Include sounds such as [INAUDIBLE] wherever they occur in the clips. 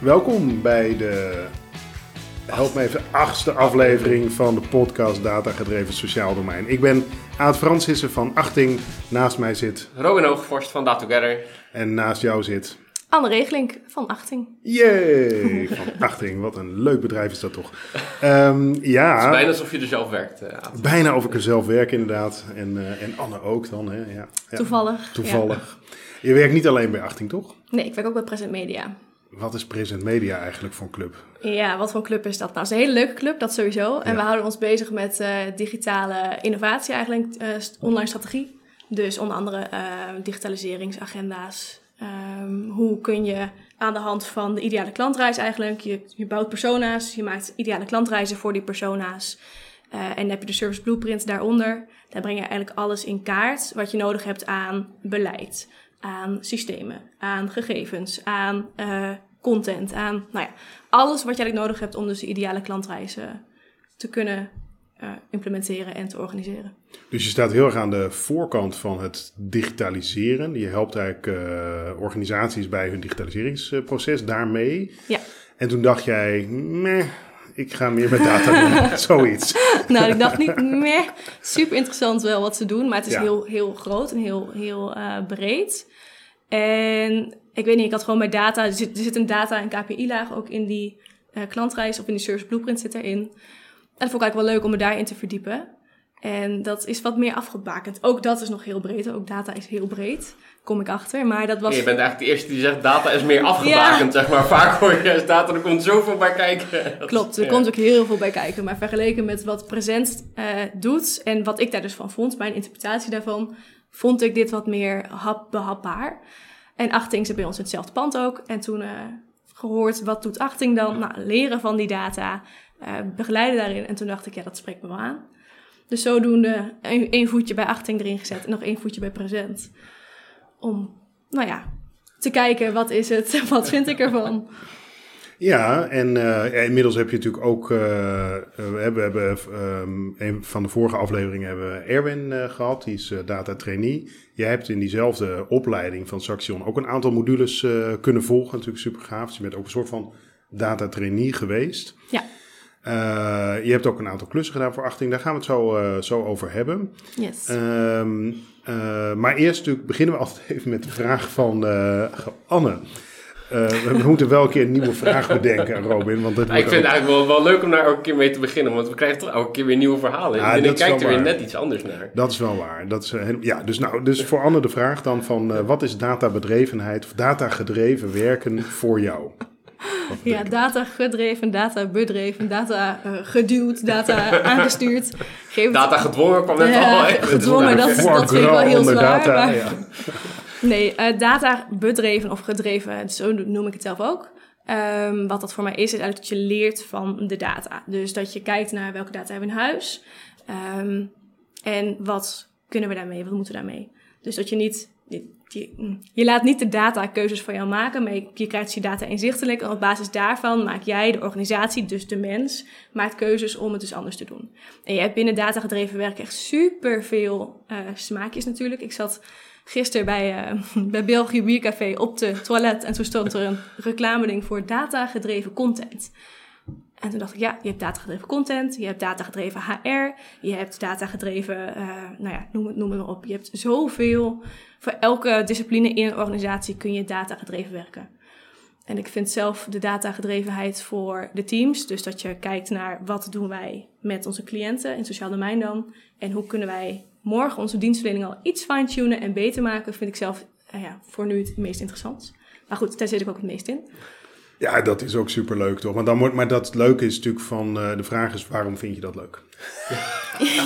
Welkom bij de, help me even, achtste aflevering van de podcast Data Gedreven Sociaal Domein. Ik ben Aad Francissen van Achting. Naast mij zit, Robin Hoogvorst van Data Together. en naast jou zit, Anne Regelink van Achting. Jee, van [LAUGHS] Achting. Wat een leuk bedrijf is dat toch. Ehm, ja, Het is bijna alsof je er zelf werkt. eh, bijna of ik er zelf werk inderdaad. En, eh, en Anne ook dan. Hè? Ja, ja. Toevallig. Toevallig. Je werkt niet alleen bij Achting, toch? Nee, ik werk ook bij Present Media. Wat is Present Media eigenlijk voor een club? Ja, wat voor een club is dat? Nou, het is een hele leuke club, dat sowieso. En Ja. we houden ons bezig met eh, digitale innovatie eigenlijk, eh, online strategie. Dus onder andere eh, digitaliseringsagenda's. Ehm, hoe kun je aan de hand van de ideale klantreis eigenlijk, je, je bouwt persona's, je maakt ideale klantreizen voor die persona's. En dan heb je de service blueprint daaronder. Daar breng je eigenlijk alles in kaart wat je nodig hebt aan beleid, aan systemen, aan gegevens, aan eh, content, aan nou ja, alles wat eigenlijk nodig hebt om dus de ideale klantreizen te kunnen eh, implementeren en te organiseren. Dus je staat heel erg aan de voorkant van het digitaliseren. Je helpt eigenlijk eh, organisaties bij hun digitaliseringsproces daarmee. Ja. En toen dacht jij, meh, ik ga meer met data doen. [LAUGHS] Zoiets. nou, ik dacht niet, meh, super interessant wel wat ze doen, maar het is Ja. heel, heel groot en heel, heel breed. En ik weet niet, ik had gewoon bij data, er zit, er zit een data- en KPI-laag ook in die eh, klantreis of in die service blueprint zit erin. En dat vond ik eigenlijk wel leuk om me daarin te verdiepen. En dat is wat meer afgebakend. Ook dat is nog heel breed. Ook data is heel breed. Kom ik achter. Maar dat was. Je bent eigenlijk de eerste die zegt data is meer afgebakend, zeg maar. Vaak hoor je juist data, er komt zoveel bij kijken. [LAUGHS] Klopt, er ja. komt ook heel veel bij kijken. Maar vergeleken met wat Present eh, doet en wat ik daar dus van vond, mijn interpretatie daarvan, vond ik dit wat meer hap, behapbaar. En Achting zit bij ons in hetzelfde pand ook. En toen eh, gehoord, wat doet Achting dan? Nou, leren van die data, eh, begeleiden daarin. En toen dacht ik, ja, dat spreekt me wel aan. Dus zodoende één één voetje bij Achting erin gezet en nog één voetje bij Present. Om, nou ja, te kijken, wat is het? [LAUGHS] Wat vind ik ervan? [LAUGHS] Ja, en eh, inmiddels heb je natuurlijk ook, eh, eh, we hebben, we hebben ehm, een van de vorige afleveringen hebben we Erwin eh, gehad, die is data trainee. Jij hebt in diezelfde opleiding van Saxion ook een aantal modules kunnen volgen, natuurlijk super gaaf. Dus je bent ook een soort van data trainee geweest. Ja. Je hebt ook een aantal klussen gedaan voor Achting, daar gaan we het zo, zo over hebben. Yes. Ehm, eh, maar eerst natuurlijk beginnen we altijd even met de vraag van Anne. Eh, we, moeten wel een keer een nieuwe vraag bedenken, Robin. Want Ja, ik vind het ook- eigenlijk wel, wel leuk om daar elke keer mee te beginnen, want we krijgen toch elke keer weer nieuwe verhalen. Ja, en dat ik kijk er weer net iets anders naar. Dat is wel waar. Dat is, eh, heel- ja, dus, nou, dus voor Anne de vraag dan van eh, wat is databedrevenheid of datagedreven werken voor jou? Ja, data gedreven, data bedreven, data geduwd, data [LAUGHS] aangestuurd. Geef het- Data gedwongen kwam net al. gedwongen, dat, dat vind ik wel heel zwaar. data, maar- ja. Nee, eh, data bedreven of gedreven, zo noem ik het zelf ook. Ehm, wat dat voor mij is, is eigenlijk dat je leert van de data. Dus dat je kijkt naar welke data hebben we in huis. Ehm, en wat kunnen we daarmee, wat moeten we daarmee. Dus dat je niet... Je, je, laat niet de data keuzes voor jou maken, maar je, krijgt je data inzichtelijk. En op basis daarvan maak jij, de organisatie, dus de mens, maakt keuzes om het dus anders te doen. En je hebt binnen datagedreven werk echt super veel smaakjes natuurlijk. Ik zat gisteren bij, eh [LAUGHS] bij België Biercafé op de toilet en toen stond er een reclameding voor datagedreven content. En toen dacht ik, ja, je hebt datagedreven content, je hebt datagedreven HR, je hebt datagedreven, eh nou ja, noem het, noem maar op. Je hebt zoveel, voor elke discipline in een organisatie kun je datagedreven werken. En ik vind zelf de datagedrevenheid voor de teams, dus dat je kijkt naar wat doen wij met onze cliënten in sociaal domein dan, en hoe kunnen wij morgen onze dienstverlening al iets fine-tunen en beter maken, vind ik zelf eh, ja, voor nu het meest interessant. Maar goed, daar zit ik ook het meest in. Ja, dat is ook superleuk toch? Maar, dan wordt, maar dat leuke is natuurlijk van, eh, de vraag is waarom vind je dat leuk?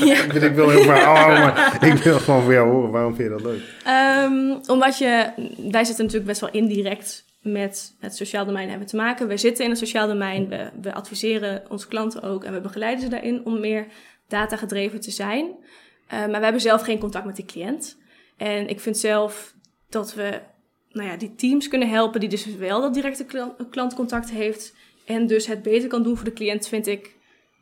ja. [LAUGHS] ik, wil, heel oh, maar ik wil gewoon van jou horen, waarom vind je dat leuk? Ehm, omdat je, wij zitten natuurlijk best wel indirect met het sociaal domein hebben te maken. We zitten in het sociaal domein, we, we adviseren onze klanten ook en we begeleiden ze daarin om meer datagedreven te zijn. Eh, maar we hebben zelf geen contact met die cliënt. En ik vind zelf dat we nou ja, die teams kunnen helpen die dus wel dat directe klant- klantcontact heeft en dus het beter kan doen voor de cliënt, vind ik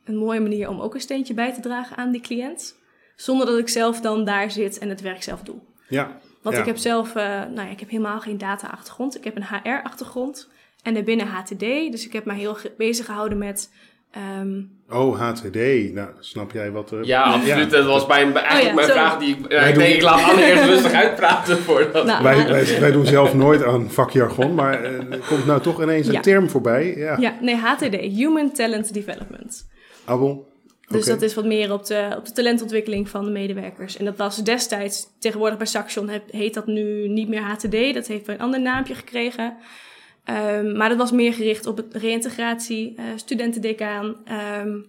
een mooie manier om ook een steentje bij te dragen aan die cliënt. Zonder dat ik zelf dan daar zit en het werk zelf doe. Ja, Want Ja. ik heb zelf, eh, nou ja, ik heb helemaal geen data-achtergrond. Ik heb een HR-achtergrond. En daarbinnen HTD. Dus ik heb me heel bezig gehouden met... ehm, Oh, HTD. Nou, snap jij wat er... Ja, absoluut. Dat was mijn, eigenlijk Oh ja, mijn sorry. vraag die ik... ja, ik doen- denk, ik laat Anne eerst rustig uitpraten voordat... nou, Wij, wij, wij doen zelf nooit aan vakjargon, maar eh, er komt nou toch ineens een term voorbij. Ja, ja, nee, HTD. Human Talent Development. Abel. Dus dat is wat meer op de, op de talentontwikkeling van de medewerkers. En dat was destijds, tegenwoordig bij Saxion he- heet dat nu niet meer HTD. Dat heeft een ander naampje gekregen. Ehm, maar dat was meer gericht op het reïntegratie, eh studentendecaan, ehm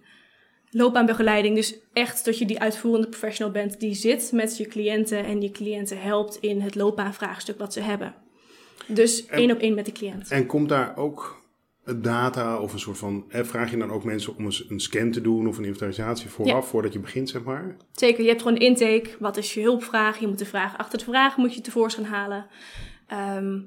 loopbaanbegeleiding. Dus echt dat je die uitvoerende professional bent die zit met je cliënten en je cliënten helpt in het loopbaanvraagstuk wat ze hebben. Dus En- één op één met de cliënt. En komt daar ook data of een soort van... Hè, vraag je dan ook mensen om eens een scan te doen of een inventarisatie vooraf, voordat je begint, zeg maar? Zeker, je hebt gewoon een intake. Wat is je hulpvraag? Je moet de vraag achter de vraag moet je tevoorschijn halen. Ehm,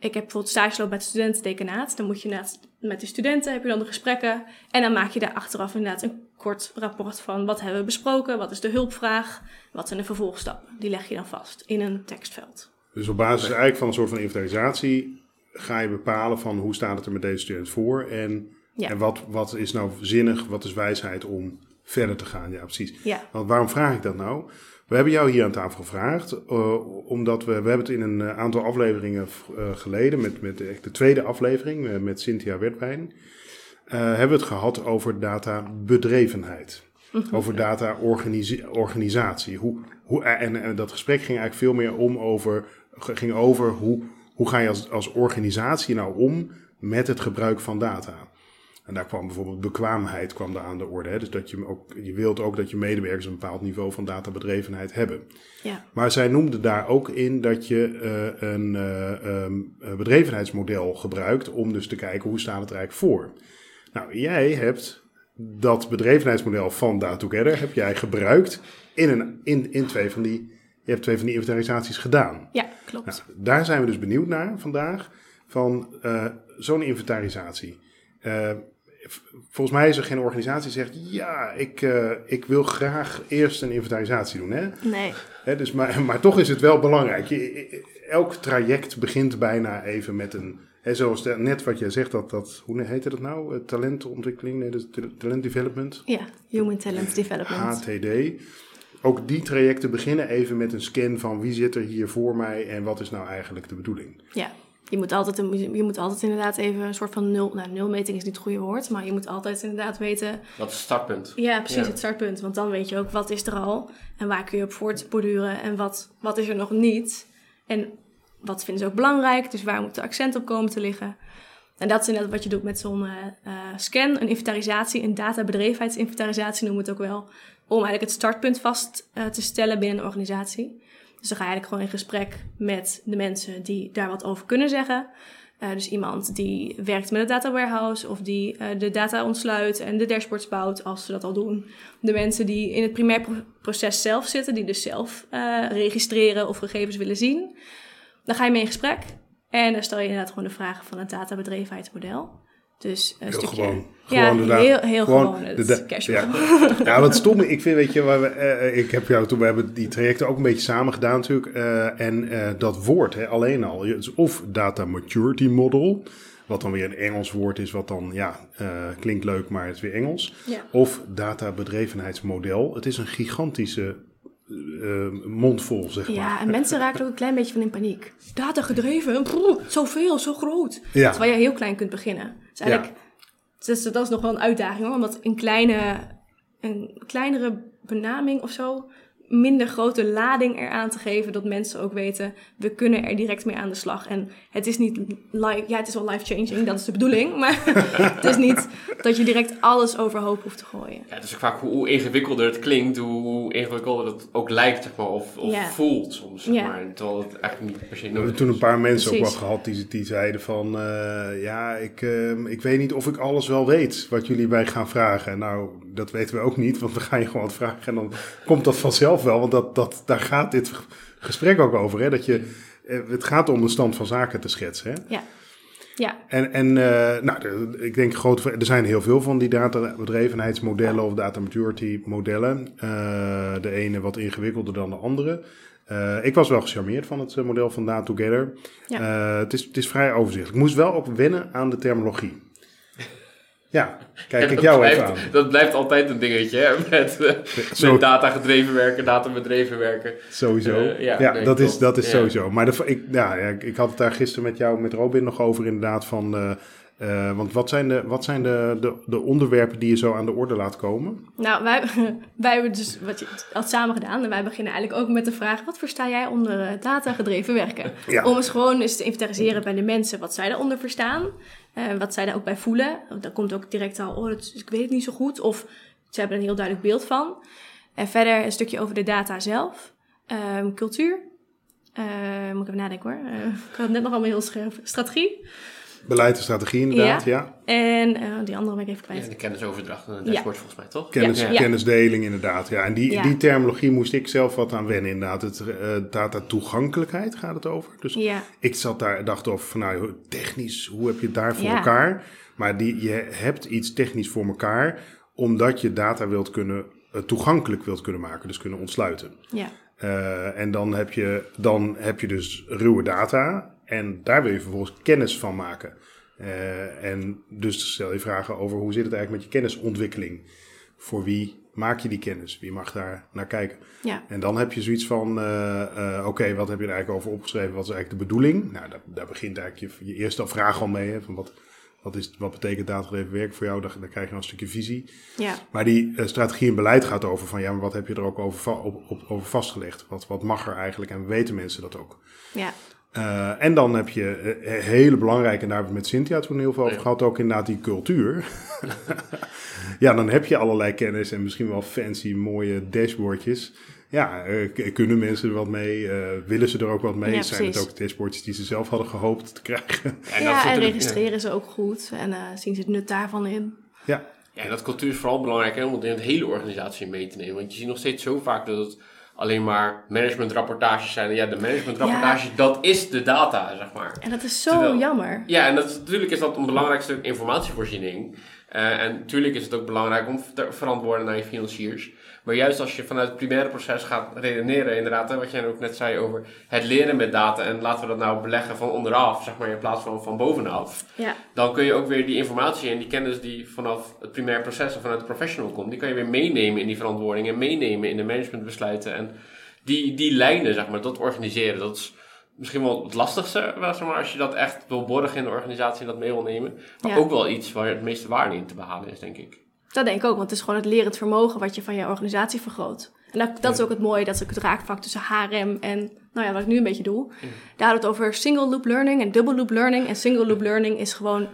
ik heb bijvoorbeeld stageloop bij het studentendecanaat. Dan moet je met de studenten, heb je dan de gesprekken. En dan maak je daar achteraf inderdaad een kort rapport van wat hebben we besproken, wat is de hulpvraag, wat zijn de vervolgstappen. Die leg je dan vast in een tekstveld. Dus op basis eigenlijk van een soort van inventarisatie ga je bepalen van hoe staat het er met deze student voor en, Ja. en wat, wat is nou zinnig, wat is wijsheid om verder te gaan. Ja, precies. Ja, Want waarom vraag ik dat nou? We hebben jou hier aan tafel gevraagd, eh, omdat we, we hebben het in een eh, aantal afleveringen eh, geleden, met, met de, de tweede aflevering met Cynthia Wertwijn, hebben we het gehad over data bedrevenheid. Over data organisi- organisatie. Hoe, hoe, en, en dat gesprek ging eigenlijk veel meer om over, ging over hoe, hoe ga je als, als organisatie nou om met het gebruik van data. En daar kwam bijvoorbeeld bekwaamheid kwam daar aan de orde. Hè? Dus dat je, ook, je wilt ook dat je medewerkers een bepaald niveau van databedrevenheid hebben. ja, Maar zij noemde daar ook in dat je eh, een eh, ehm, eh, bedrevenheidsmodel gebruikt om dus te kijken hoe staat het er eigenlijk voor. Nou, jij hebt dat bedrevenheidsmodel van Data Together heb jij gebruikt in, een, in, in twee van die, je hebt twee van die inventarisaties gedaan. ja, klopt. Nou, daar zijn we dus benieuwd naar vandaag, van eh, zo'n inventarisatie. V- volgens mij is er geen organisatie die zegt, ja, ik, eh, ik wil graag eerst een inventarisatie doen. Hè? Nee, Hè, dus maar, maar toch is het wel belangrijk. Je, elk traject begint bijna even met een, hè, zoals de- net wat jij zegt, dat, dat, hoe heette dat nou? Eh, talentontwikkeling, nee, dat is ta- talent development. ja, Human Talent Development. HTD. Ook die trajecten beginnen even met een scan van wie zit er hier voor mij en wat is nou eigenlijk de bedoeling. Ja, je moet, altijd, een- je moet altijd inderdaad even een soort van nul... Nou, nulmeting is niet het goede woord, maar je moet altijd inderdaad weten... Dat is het startpunt. Ja, precies, Ja. het startpunt. Want dan weet je ook wat is er al en waar kun je op voortborduren en wat, wat is er nog niet. En wat vinden ze ook belangrijk, dus waar moet de accent op komen te liggen. En dat is inderdaad wat je doet met zo'n eh, eh, scan, een inventarisatie, een databedrevenheidsinventarisatie noemen we het ook wel. Om eigenlijk het startpunt vast eh, te stellen binnen een organisatie. Dus dan ga je eigenlijk gewoon in gesprek met de mensen die daar wat over kunnen zeggen. Eh, dus iemand die werkt met een data warehouse of die eh, de data ontsluit en de dashboards bouwt als ze dat al doen. De mensen die in het primair pro- proces zelf zitten, die dus zelf eh, registreren of gegevens willen zien. Dan ga je mee in gesprek en dan stel je inderdaad gewoon de vragen van het databedrevenheidsmodel. Dus een Heel stukje... gewoon. Ja, Gewoon de da- heel, heel gewoon gewoon. de casual. Ja. [LAUGHS] ja, wat stom, ik vind, weet je, waar we, eh, ik heb jou toen, we hebben die trajecten ook een beetje samen gedaan natuurlijk. eh, en eh, dat woord, hè, alleen al, dus of data maturity model, wat dan weer een Engels woord is, wat dan, ja, klinkt leuk, maar het is weer Engels. Ja. Of data bedrevenheidsmodel. Het is een gigantische eh, mondvol, zeg maar. Ja, en mensen raken ook een klein beetje van in paniek. Data gedreven, brrr, zoveel, zo groot. Ja. Terwijl je heel klein kunt beginnen. Dus eigenlijk, dus dat is nog wel een uitdaging hoor. Omdat een, kleine, een kleinere benaming of zo, minder grote lading eraan te geven. Dat mensen ook weten, we kunnen er direct mee aan de slag. En het is niet, life, ja het is wel life-changing, dat is de bedoeling. [LAUGHS] Maar het is niet dat je direct alles overhoop hoeft te gooien. Ja, is ook vaak hoe, hoe ingewikkelder het klinkt, hoe, ingewikkelder het ook lijkt, zeg maar, of, of Ja. voelt soms, zeg Ja. maar. Terwijl het eigenlijk niet per se We hebben toen een paar mensen ook wel gehad die, die zeiden van... eh, ja, ik, eh, ik weet niet of ik alles wel weet wat jullie mij gaan vragen. Nou, dat weten we ook niet, want we gaan je gewoon wat vragen... en dan komt dat vanzelf wel, want dat, dat, daar gaat dit gesprek ook over. Hè? Dat je, eh, het gaat om de stand van zaken te schetsen. Hè? Ja, ja, En, en eh, nou, ik denk grote, er zijn heel veel van die databedrevenheidsmodellen of data maturity modellen. Eh, de ene wat ingewikkelder dan de andere. Ik was wel gecharmeerd van het model van Data Together. Ja. Het, is, het is vrij overzichtelijk. Ik moest wel ook wennen aan de terminologie. Ja, kijk ik dat jou blijft, even aan. Dat blijft altijd een dingetje, hè? [LAUGHS] Met, eh, Zo- met data gedreven werken, data bedreven werken. Sowieso. Eh, ja, ja, nee, dat is, dat is Ja. sowieso. Maar de, ik, ja, ja, ik, ik had het daar gisteren met jou, met Robin nog over inderdaad van... eh, eh, want wat zijn, de, wat zijn de, de, de onderwerpen die je zo aan de orde laat komen? Nou, wij, [LAUGHS] wij hebben dus wat je had samen gedaan. En wij beginnen eigenlijk ook met de vraag: wat versta jij onder eh, data-gedreven werken? Ja. Om eens gewoon eens te inventariseren bij de mensen wat zij daaronder verstaan. Eh, wat zij daar ook bij voelen. Daar komt ook direct al, oh, ik weet het niet zo goed. Of ze hebben een heel duidelijk beeld van. En verder een stukje over de data zelf. Ehm, cultuur. Eh, moet ik even nadenken hoor. Eh, [LAUGHS] ik had het net nog allemaal heel scherp. Strategie. Beleid en strategie inderdaad, ja. En eh, die andere ben ik even kwijt. Ja, de kennisoverdracht en de Ja. dashboard volgens mij, toch? Kennis, Ja. Kennisdeling inderdaad, ja. En die, Ja. die terminologie moest ik zelf wat aan wennen inderdaad. Het eh, data toegankelijkheid gaat het over. Dus Ja, ik zat daar, dacht over van nou, technisch, hoe heb je het daar voor Ja. elkaar? Maar die, je hebt iets technisch voor elkaar, omdat je data wilt kunnen, eh, toegankelijk wilt kunnen maken, dus kunnen ontsluiten. ja. Eh, en dan heb, je, dan heb je dus ruwe data en daar wil je vervolgens kennis van maken. Eh, en dus stel je vragen over hoe zit het eigenlijk met je kennisontwikkeling? Voor wie maak je die kennis? Wie mag daar naar kijken? ja. En dan heb je zoiets van, eh, eh, oké, wat heb je er eigenlijk over opgeschreven? Wat is eigenlijk de bedoeling? Nou, daar, daar begint eigenlijk je, je eerste vraag al mee. Hè, van wat, wat, is, wat betekent datagedreven werk voor jou? Daar, daar krijg je een stukje visie. ja. Maar die strategie en beleid gaat over van, ja, maar wat heb je er ook over, op, op, over vastgelegd? Wat, wat mag er eigenlijk? En weten mensen dat ook? ja. Eh, en dan heb je eh, hele belangrijke, en daar hebben we het met Cynthia toen heel veel over Ja. gehad, ook inderdaad die cultuur. [LAUGHS] [LAUGHS] ja, dan heb je allerlei kennis en misschien wel fancy, mooie dashboardjes. Ja, eh, kunnen mensen er wat mee? Eh, willen ze er ook wat mee? Ja, Zijn het ook dashboardjes die ze zelf hadden gehoopt te krijgen? En Ja, en registreren ze ook goed. En eh, zien ze het nut daarvan in. ja, Ja, en dat cultuur is vooral belangrijk hè, om het in de hele organisatie mee te nemen. Want je ziet nog steeds zo vaak dat het alleen maar managementrapportages zijn. Ja, de managementrapportage, dat is de data, zeg maar. En dat is zo Terwijl- jammer. Ja, en dat is, natuurlijk is dat een belangrijk stuk informatievoorziening. Eh, en natuurlijk is het ook belangrijk om te verantwoorden naar je financiers. Maar juist als je vanuit het primaire proces gaat redeneren, inderdaad, hè, wat jij ook net zei over het leren met data. En laten we dat nou beleggen van onderaf, zeg maar, in plaats van van bovenaf. Ja, Dan kun je ook weer die informatie en die kennis die vanaf het primair proces of vanuit de professional komt, die kan je weer meenemen in die verantwoording en meenemen in de managementbesluiten. En die, die lijnen, zeg maar, dat organiseren, dat is misschien wel het lastigste, zeg maar, als je dat echt wil borgen in de organisatie en dat mee wil nemen. Maar Ja. ook wel iets waar het meeste waarde in te behalen is, denk ik. Dat denk ik ook. Want het is gewoon het lerend vermogen wat je van je organisatie vergroot. En dat, dat is ook het mooie, dat is ook het raakvlak tussen HRM en, nou ja, wat ik nu een beetje doe. Daar had het over single loop learning en double loop learning. En single loop learning is gewoon,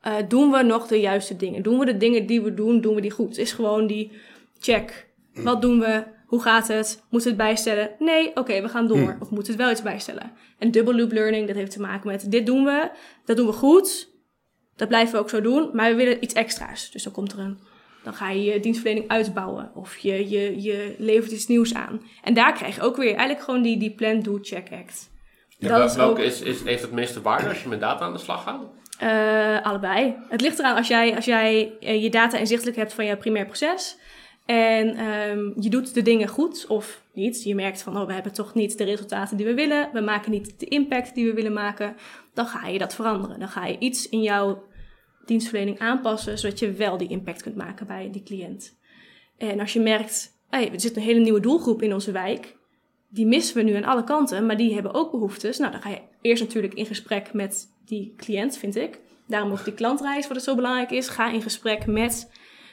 eh, doen we nog de juiste dingen? Doen we de dingen die we doen, doen we die goed? Het is gewoon die check. Wat doen we? Hoe gaat het? Moeten we het bijstellen? Nee, oké, we gaan door. Of moeten we het wel iets bijstellen? En double loop learning, dat heeft te maken met dit doen we, dat doen we goed. Dat blijven we ook zo doen, maar we willen iets extra's. Dus dan komt er een dan ga je je dienstverlening uitbouwen of je, je, je levert iets nieuws aan. En daar krijg je ook weer eigenlijk gewoon die, die plan, do, check, act. Ja, dat wel- is welke ook is, is, heeft het meeste waarde als je met data aan de slag gaat? eh, allebei. Het ligt eraan als jij, als jij eh, je data inzichtelijk hebt van je primair proces. En ehm, je doet de dingen goed of niet. Je merkt van, oh, we hebben toch niet de resultaten die we willen. We maken niet de impact die we willen maken. Dan ga je dat veranderen. Dan ga je iets in jouw dienstverlening aanpassen, zodat je wel die impact kunt maken bij die cliënt. En als je merkt, hey, er zit een hele nieuwe doelgroep in onze wijk. Die missen we nu aan alle kanten, maar die hebben ook behoeftes. Nou, dan ga je eerst natuurlijk in gesprek met die cliënt, vind ik. Daarom ook die klantreis, wat het zo belangrijk is. Ga in gesprek met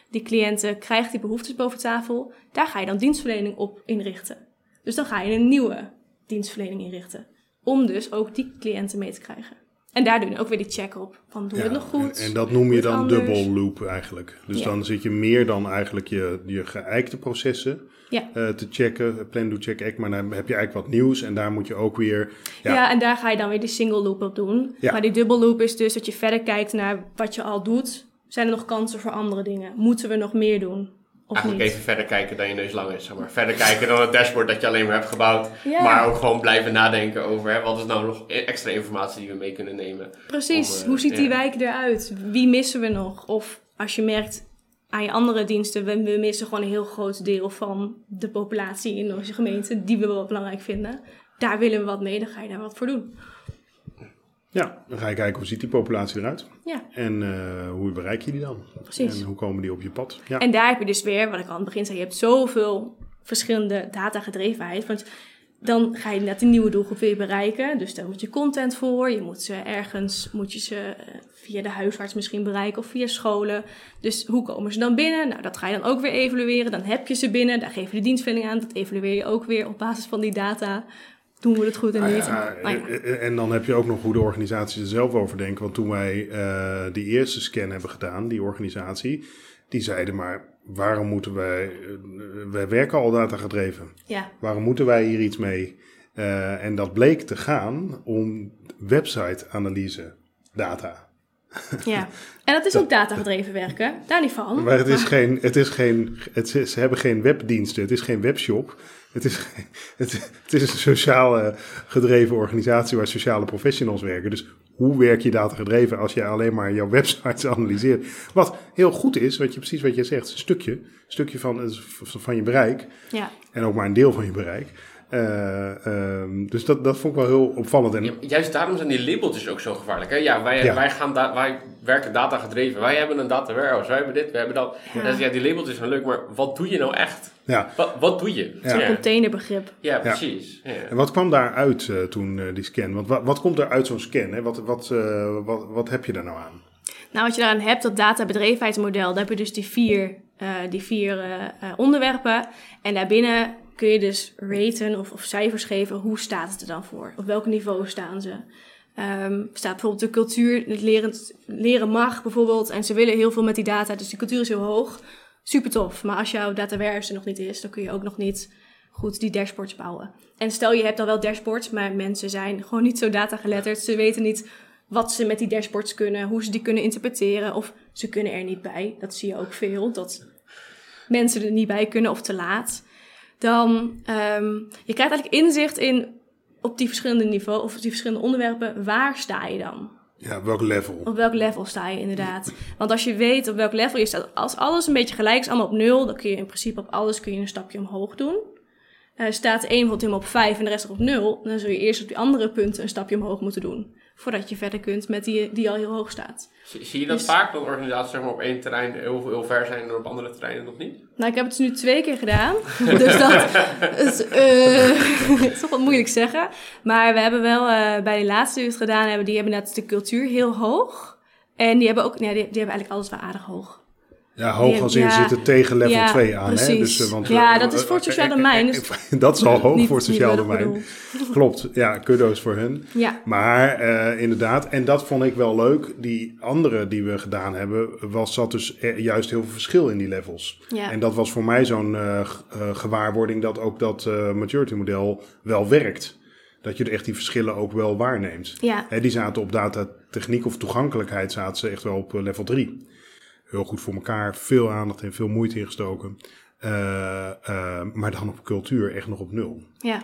die cliënten, krijg die behoeftes boven tafel. Daar ga je dan dienstverlening op inrichten. Dus dan ga je een nieuwe dienstverlening inrichten. Om dus ook die cliënten mee te krijgen. En daar doe je ook weer die check op. Van doen we het nog goed? En, en dat noem je dan double loop eigenlijk. Dus Ja. dan zit je meer dan eigenlijk je, je geëikte processen Ja. eh, te checken. Plan, do, check, act. Maar dan heb je eigenlijk wat nieuws. En daar moet je ook weer... Ja. Ja, en daar ga je dan weer die single loop op doen. Ja. Maar die double loop is dus dat je verder kijkt naar wat je al doet. Zijn er nog kansen voor andere dingen? Moeten we nog meer doen? Of Eigenlijk niet? even verder kijken dan je neus lang is, zeg maar. Verder kijken dan het dashboard dat je alleen maar hebt gebouwd. Ja. Maar ook gewoon blijven nadenken over hè, wat is nou nog extra informatie die we mee kunnen nemen. Precies. Om, eh, Hoe ziet die ja. wijk eruit? Wie missen we nog? Of als je merkt, aan je andere diensten. We, we missen gewoon een heel groot deel van de populatie in onze gemeente, die we wel belangrijk vinden. Daar willen we wat mee, dan ga je daar wat voor doen. Ja, dan ga je kijken hoe ziet die populatie eruit. Ja. En uh, hoe bereik je die dan? Precies. En hoe komen die op je pad? Ja. En daar heb je dus weer, wat ik al aan het begin zei, je hebt zoveel verschillende datagedrevenheid. Want dan ga je net een nieuwe doelgroep weer bereiken. Dus daar moet je content voor. Je moet ze ergens, moet je ze eh, via de huisarts misschien bereiken of via scholen. Dus hoe komen ze dan binnen? Nou, dat ga je dan ook weer evalueren. Dan heb je ze binnen. Daar geef je de dienstverlening aan. Dat evalueer je ook weer op basis van die data. Doen we het goed en niet? Nou ja. en- En dan heb je ook nog hoe de organisaties er zelf over denken. Want toen wij eh, die eerste scan hebben gedaan, die organisatie, die zeiden maar, waarom moeten wij, eh, wij werken al datagedreven. ja. Waarom moeten wij hier iets mee? Eh, en dat bleek te gaan om website-analyse data. Ja, [LAUGHS] en dat is ook datagedreven werken, daar niet van. Maar het is geen, het is geen, het is, ze hebben geen webdiensten, het is geen webshop. Het is, [LAUGHS] het, het is een sociale gedreven organisatie waar sociale professionals werken. Dus hoe werk je datagedreven als je alleen maar jouw [LAUGHS] websites analyseert? Wat heel goed is, wat je, precies wat je zegt, een stukje, een stukje van, van je bereik. Ja, En ook maar een deel van je bereik. Eh, ehm, dus dat, dat vond ik wel heel opvallend. En, Ja, juist daarom zijn die labeltjes ook zo gevaarlijk. Hè? Ja, wij, Ja. Wij, gaan da- wij werken data gedreven. Wij hebben een data warehouse. Wij hebben dit, wij hebben dat. Ja. Ja. ja, die labeltjes zijn leuk, maar wat doe je nou echt? ja. Wat, wat doe je? Ja. Ja, containerbegrip. Ja, precies. Ja. En wat kwam daaruit eh, toen, eh, die scan? Want wat, wat komt er uit zo'n scan? Hè? Wat, wat, eh, wat, wat heb je daar nou aan? Nou, wat je daaraan hebt, dat databedrevenheidsmodel, daar heb je dus die vier, eh, die vier onderwerpen. En daarbinnen kun je dus raten of, of cijfers geven, hoe staat het er dan voor? Op welk niveau staan ze? Ehm, staat bijvoorbeeld de cultuur, het leren, leren mag bijvoorbeeld, en ze willen heel veel met die data, dus die cultuur is heel hoog. Super tof, maar als jouw data er nog niet is, dan kun je ook nog niet goed die dashboards bouwen. En stel je hebt dan wel dashboards, maar mensen zijn gewoon niet zo datageletterd. Ze weten niet wat ze met die dashboards kunnen, hoe ze die kunnen interpreteren, of ze kunnen er niet bij. Dat zie je ook veel, dat mensen er niet bij kunnen of te laat. Dan, ehm je krijgt eigenlijk inzicht in op die verschillende niveaus of die verschillende onderwerpen, waar sta je dan? Ja, welk level? Op welk level sta je inderdaad? Want als je weet op welk level je staat, als alles een beetje gelijk is, allemaal op nul, dan kun je in principe op alles kun je een stapje omhoog doen. Eh, staat één bijvoorbeeld helemaal op 5 en de rest op 0, dan zul je eerst op die andere punten een stapje omhoog moeten doen. Voordat je verder kunt met die die al heel hoog staat. Zie, zie je dat Dus- vaak, dat organisaties zeg maar, op één terrein heel, heel ver zijn en op andere terreinen nog niet? Nou, ik heb het dus nu twee keer gedaan. [LAUGHS] dus dat is, eh, [LAUGHS] is toch wat moeilijk zeggen. Maar we hebben wel eh, bij de laatste die we het gedaan hebben, die hebben net de cultuur heel hoog. En die hebben ook, nee, die, die hebben eigenlijk alles wel aardig hoog. Ja, hoog als in ja. zitten tegen level Ja, 2 aan. Hè? Dus, eh, want, Ja, eh, dat is voor het sociaal eh, domein, dus- [LAUGHS] dat is al hoog voor het sociaal domein. [LAUGHS] Klopt, ja, kudo's voor hun. Ja, Maar eh, inderdaad, en dat vond ik wel leuk. Die andere die we gedaan hebben, was, zat dus juist heel veel verschil in die levels. ja. En dat was voor mij zo'n eh, eh, gewaarwording dat ook dat eh, maturity model wel werkt. Dat je echt die verschillen ook wel waarneemt. ja. Hè, die zaten op datatechniek of toegankelijkheid zaten ze echt wel op level 3. Heel goed voor elkaar, veel aandacht en veel moeite ingestoken. Eh, eh, maar dan op cultuur echt nog op nul. ja.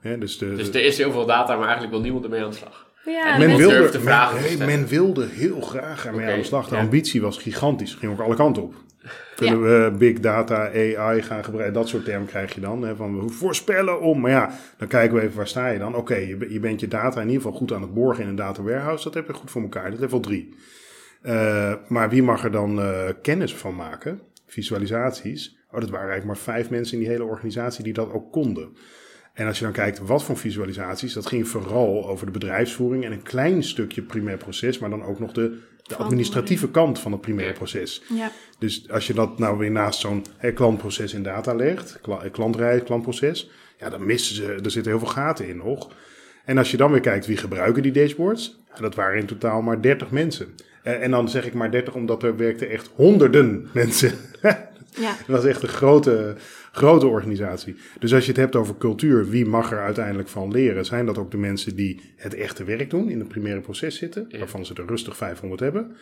Hè, dus de, Dus de- er is heel veel data, maar eigenlijk wil niemand ermee aan de slag. Ja, En men, wilde, de men, vragen te nee, stellen. men wilde heel graag ermee aan de slag. De ja. ambitie was gigantisch. Ging ook alle kanten op. Kunnen we big data, AI gaan gebruiken? Dat soort termen krijg je dan. Hè, van we voorspellen om. Maar ja, dan kijken we even waar sta je dan. Oké, je, be- je bent je data in ieder geval goed aan het borgen in een data warehouse. Dat heb je goed voor elkaar. Dat is level 3. Eh, maar wie mag er dan eh, kennis van maken? Visualisaties. Oh, dat waren eigenlijk maar vijf mensen in die hele organisatie die dat ook konden. En als je dan kijkt wat voor visualisaties, dat ging vooral over de bedrijfsvoering en een klein stukje primair proces, maar dan ook nog de, de administratieve kant van het primair proces. ja. Dus als je dat nou weer naast zo'n klantproces in data legt, kla- klantreis, klantproces, ja, dan missen ze, er zitten heel veel gaten in nog. En als je dan weer kijkt wie gebruiken die dashboards, dat waren in totaal maar 30 mensen. En dan zeg ik maar 30 omdat er werkten echt honderden [LAUGHS] mensen. ja. Dat was echt een grote, grote organisatie. Dus als je het hebt over cultuur, wie mag er uiteindelijk van leren? Zijn dat ook de mensen die het echte werk doen, in het primaire proces zitten, Ja. waarvan ze er rustig 500 hebben?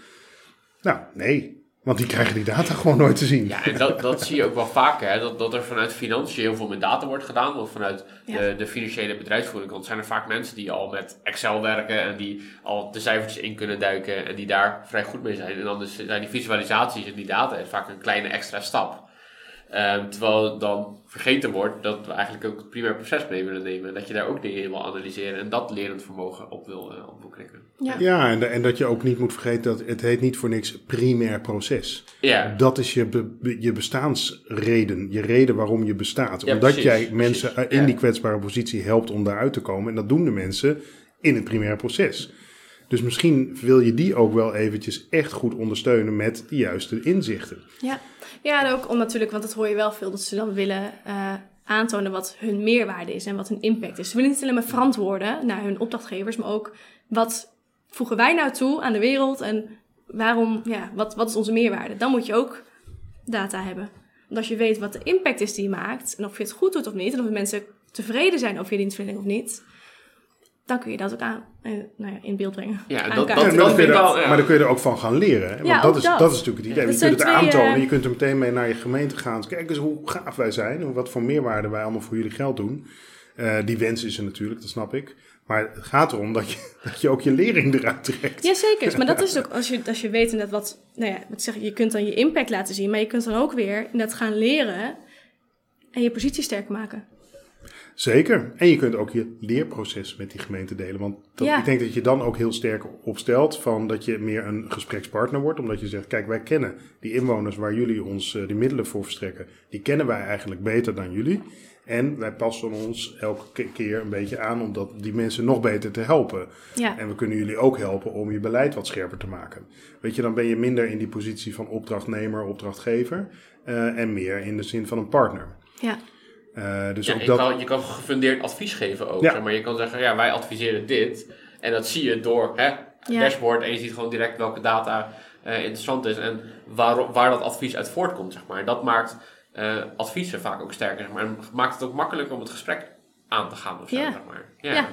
Nou, nee. Want die krijgen die data gewoon nooit te zien. Ja, en dat, dat zie je ook wel vaker. Hè? Dat, dat er vanuit financiën heel veel met data wordt gedaan. Want vanuit Ja. de, de financiële bedrijfsvoering kant zijn er vaak mensen die al met Excel werken. En die al de cijfertjes in kunnen duiken. En die daar vrij goed mee zijn. En dan zijn die visualisaties en die data is vaak een kleine extra stap. Ehm, terwijl dan vergeten wordt dat we eigenlijk ook het primair proces mee willen nemen. En dat je daar ook dingen in wil analyseren. En dat lerend vermogen op wil, eh, op wil krikken. Ja. Ja, en, en dat je ook niet moet vergeten dat het heet niet voor niks primair proces. Ja, Dat is je, be- je bestaansreden, je reden waarom je bestaat. Ja, Omdat precies, jij precies. mensen eh, in Ja. die kwetsbare positie helpt om daaruit te komen. En dat doen de mensen in het primaire proces. Dus misschien wil je die ook wel eventjes echt goed ondersteunen met de juiste inzichten. Ja. ja, en ook om natuurlijk, want dat hoor je wel veel, dat ze dan willen eh, aantonen wat hun meerwaarde is en wat hun impact is. Ze willen niet alleen maar verantwoorden naar hun opdrachtgevers, maar ook wat voegen wij nou toe aan de wereld en waarom, ja, wat, wat is onze meerwaarde? Dan moet je ook data hebben. Want als je weet wat de impact is die je maakt en of je het goed doet of niet, en of mensen tevreden zijn over je dienstverlening of niet, dan kun je dat ook aan, eh, nou ja, in beeld brengen. Ja, dat- dat- dan kun je vind ik er- wel, ja. maar dan kun je er ook van gaan leren. Hè? Want Ja, dat, is, dat. dat is natuurlijk het idee. Dat je kunt het twee, aantonen, eh, je kunt er meteen mee naar je gemeente gaan. Kijk eens hoe gaaf wij zijn, wat voor meerwaarde wij allemaal voor jullie geld doen. Eh, die wens is er natuurlijk, dat snap ik. Maar het gaat erom dat je, [LAUGHS] dat je ook je lering eruit trekt. Ja, zeker. Maar dat is [LAUGHS] ook, als je, als je weet inderdaad wat, nou ja, wat zeg, je kunt dan je impact laten zien, maar je kunt dan ook weer inderdaad gaan leren en je positie sterk maken. Zeker. En je kunt ook je leerproces met die gemeente delen. Want dat, Ja. ik denk dat je dan ook heel sterk opstelt van dat je meer een gesprekspartner wordt. Omdat je zegt, kijk, wij kennen die inwoners waar jullie ons eh, die middelen voor verstrekken. Die kennen wij eigenlijk beter dan jullie. En wij passen ons elke ke- keer een beetje aan om dat, die mensen nog beter te helpen. Ja, En we kunnen jullie ook helpen om je beleid wat scherper te maken. Weet je, dan ben je minder in die positie van opdrachtnemer, opdrachtgever. eh, en meer in de zin van een partner. ja, Eh, dus Ja, ook je, dat. kan, je kan gefundeerd advies geven ook. Ja. Zeg maar je kan zeggen, ja, wij adviseren dit. En dat zie je door hè, het Ja. dashboard. En je ziet gewoon direct welke data eh, interessant is. En waar, waar dat advies uit voortkomt. Zeg maar. Dat maakt eh, adviezen vaak ook sterker. Zeg maar. En maakt het ook makkelijker om het gesprek aan te gaan. Of zo, Ja. zeg maar. ja. Ja.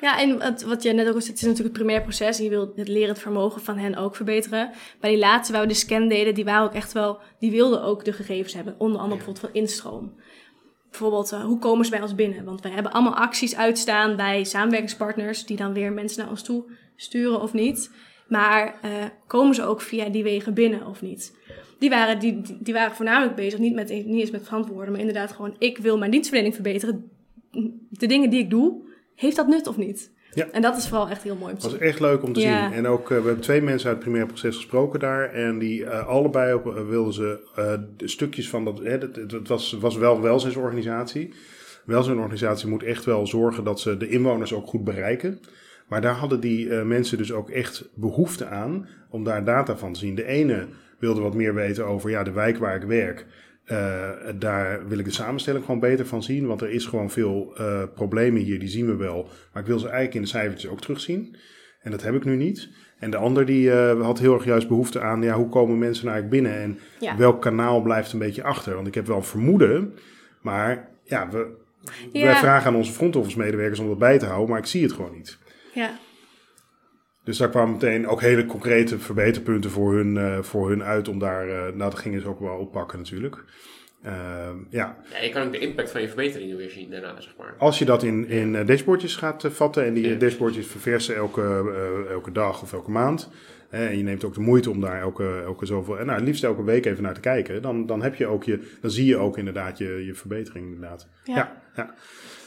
ja, en wat, wat jij net ook al zei, het is natuurlijk het primair proces en je wilt het lerend vermogen van hen ook verbeteren. Bij die laatste waar we de scan deden, die waren ook echt wel, die wilden ook de gegevens hebben. Onder andere bijvoorbeeld van instroom. Bijvoorbeeld, eh, hoe komen ze bij ons binnen? Want wij hebben allemaal acties uitstaan bij samenwerkingspartners die dan weer mensen naar ons toe sturen of niet. Maar eh, komen ze ook via die wegen binnen of niet? Die waren, die, die waren voornamelijk bezig, niet, met, niet eens met verantwoorden, maar inderdaad gewoon, ik wil mijn dienstverlening verbeteren. De dingen die ik doe, heeft dat nut of niet? Ja. En dat is vooral echt heel mooi om te Het was echt leuk om te Ja. zien. En ook, eh, we hebben twee mensen uit het primair proces gesproken daar. En die eh, allebei op, eh, wilden ze stukjes van dat. Hè, het, het- was, was wel een welzijnsorganisatie. Welzijnsorganisatie moet echt wel zorgen dat ze de inwoners ook goed bereiken. Maar daar hadden die mensen dus ook echt behoefte aan om daar data van te zien. De ene wilde wat meer weten over ja, de wijk waar ik werk. Eh, daar wil ik de samenstelling gewoon beter van zien. Want er is gewoon veel eh, problemen hier, die zien we wel. Maar ik wil ze eigenlijk in de cijfertjes ook terugzien. En dat heb ik nu niet. En de ander die eh, had heel erg juist behoefte aan... Ja, hoe komen mensen nou eigenlijk binnen? En Ja. welk kanaal blijft een beetje achter? Want ik heb wel een vermoeden. Maar ja, we, Ja. wij vragen aan onze front office medewerkers om dat bij te houden. Maar ik zie het gewoon niet. Ja, Dus daar kwamen meteen ook hele concrete verbeterpunten voor hun, eh, voor hun uit. Om daar, eh, nou dat gingen ze ook wel oppakken natuurlijk. Eh, ja, Ja, je kan ook de impact van je verbeteringen weer zien daarna, zeg maar. Als je dat in, in dashboardjes gaat vatten en die Ja. dashboardjes verversen elke, elke dag of elke maand. Eh, en je neemt ook de moeite om daar elke, elke zoveel, en nou, het liefst elke week even naar te kijken. Dan, dan, heb je ook je, dan zie je ook inderdaad je, je verbetering inderdaad. Ja. Ja, ja.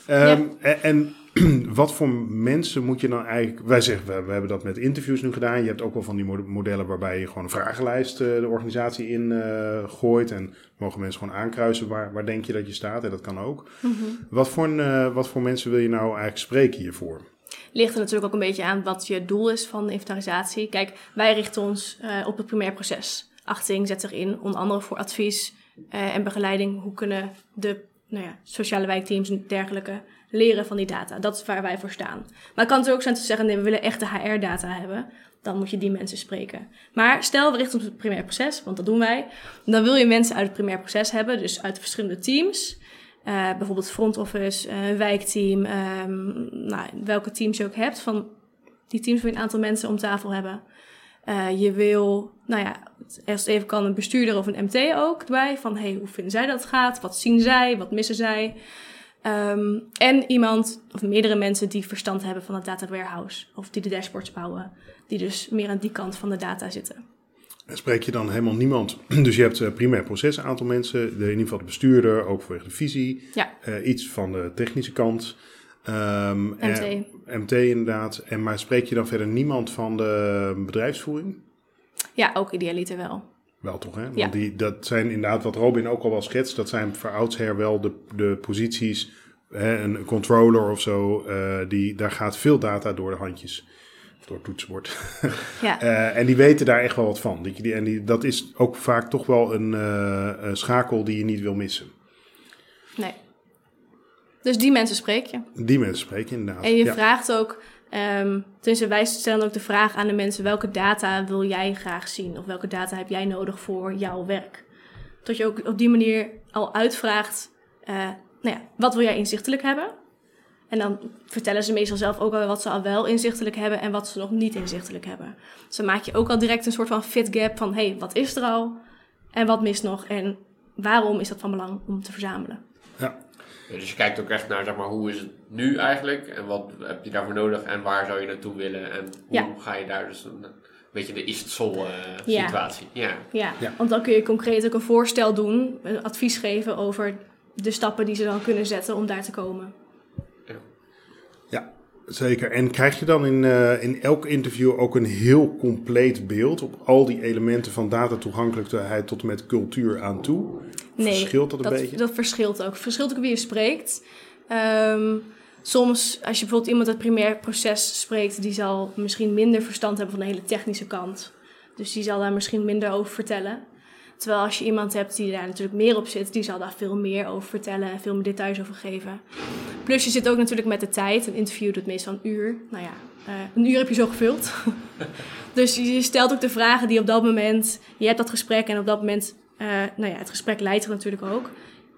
Ehm, En, en [CLEARS THROAT] wat voor mensen moet je dan eigenlijk... Wij zeggen, we, we hebben dat met interviews nu gedaan. Je hebt ook wel van die mo- modellen waarbij je gewoon een vragenlijst eh, de organisatie in eh, gooit. En mogen mensen gewoon aankruisen waar, waar denk je dat je staat. En dat kan ook. Wat, voor eh, wat voor mensen wil je nou eigenlijk spreken hiervoor? Ligt er natuurlijk ook een beetje aan wat je doel is van de inventarisatie. Kijk, wij richten ons eh, op het primair proces. Achting zet erin, onder andere voor advies eh, en begeleiding. Hoe kunnen de nou ja, sociale wijkteams en dergelijke leren van die data? Dat is waar wij voor staan. Maar het kan natuurlijk ook zijn te zeggen, nee, we willen echte HR-data hebben. Dan moet je die mensen spreken. Maar stel, we richten ons op het primair proces, want dat doen wij. Dan wil je mensen uit het primair proces hebben, dus uit de verschillende teams. Eh, bijvoorbeeld front office, eh, wijkteam, ehm, nou, welke teams je ook hebt. Van die teams wil je een aantal mensen om tafel hebben. Eh, je wil, nou ja, het even kan, een bestuurder of een MT ook erbij. Van hey, hoe vinden zij dat het gaat? Wat zien zij? Wat missen zij? Ehm, en iemand of meerdere mensen die verstand hebben van het data warehouse. Of die de dashboards bouwen. Die dus meer aan die kant van de data zitten. En spreek je dan helemaal niemand? [CLEARS THROAT] Dus je hebt uh, primair proces een aantal mensen. De, in ieder geval de bestuurder, ook vanwege de visie. Ja. Uh, iets van de technische kant. Um, MT. MT inderdaad. En, maar spreek je dan verder niemand van de bedrijfsvoering? Ja, ook idealiter wel. Wel toch, hè? Want Ja. die, dat zijn inderdaad, wat Robin ook al wel schetst, dat zijn voor oudsher wel de, de posities, hè, een controller of zo, uh, die, daar gaat veel data door de handjes, door het toetsenbord. Ja. uh, [LAUGHS] en die weten daar echt wel wat van. Je die, en die, dat is ook vaak toch wel een, uh, een schakel die je niet wil missen. Nee. Dus die mensen spreek je. Die mensen spreek je inderdaad. En je ja. vraagt ook, um, tenminste wij stellen ook de vraag aan de mensen, welke data wil jij graag zien? Of welke data heb jij nodig voor jouw werk? Dat je ook op die manier al uitvraagt, uh, nou ja, wat wil jij inzichtelijk hebben? En dan vertellen ze meestal zelf ook al wat ze al wel inzichtelijk hebben en wat ze nog niet inzichtelijk hebben. Dus dan maak je ook al direct een soort van fit gap van, hé, hey, wat is er al? En wat mist nog? En waarom is dat van belang om te verzamelen? Ja. Dus je kijkt ook echt naar, zeg maar, hoe is het nu eigenlijk? En wat heb je daarvoor nodig? En waar zou je naartoe willen? En hoe Ja. ga je daar dus een, een beetje de is het uh, Ja. situatie? Ja. Ja, Ja. want dan kun je concreet ook een voorstel doen, een advies geven over de stappen die ze dan kunnen zetten om daar te komen. Ja, zeker. En krijg je dan in, uh, in elk interview ook een heel compleet beeld op al die elementen van datatoegankelijkheid tot en met cultuur aan toe? Nee, Verschilt dat een dat, beetje? dat verschilt ook. Het verschilt ook wie je spreekt. Ehm, soms, als je bijvoorbeeld iemand uit het primair proces spreekt, die zal misschien minder verstand hebben van de hele technische kant. Dus die zal daar misschien minder over vertellen. Terwijl als je iemand hebt die daar natuurlijk meer op zit, die zal daar veel meer over vertellen en veel meer details over geven. Plus je zit ook natuurlijk met de tijd. Een interview doet meestal een uur. Nou ja, uh, een uur heb je zo gevuld. [LAUGHS] dus je stelt ook de vragen die op dat moment, je hebt dat gesprek en op dat moment, uh, nou ja, het gesprek leidt er natuurlijk ook.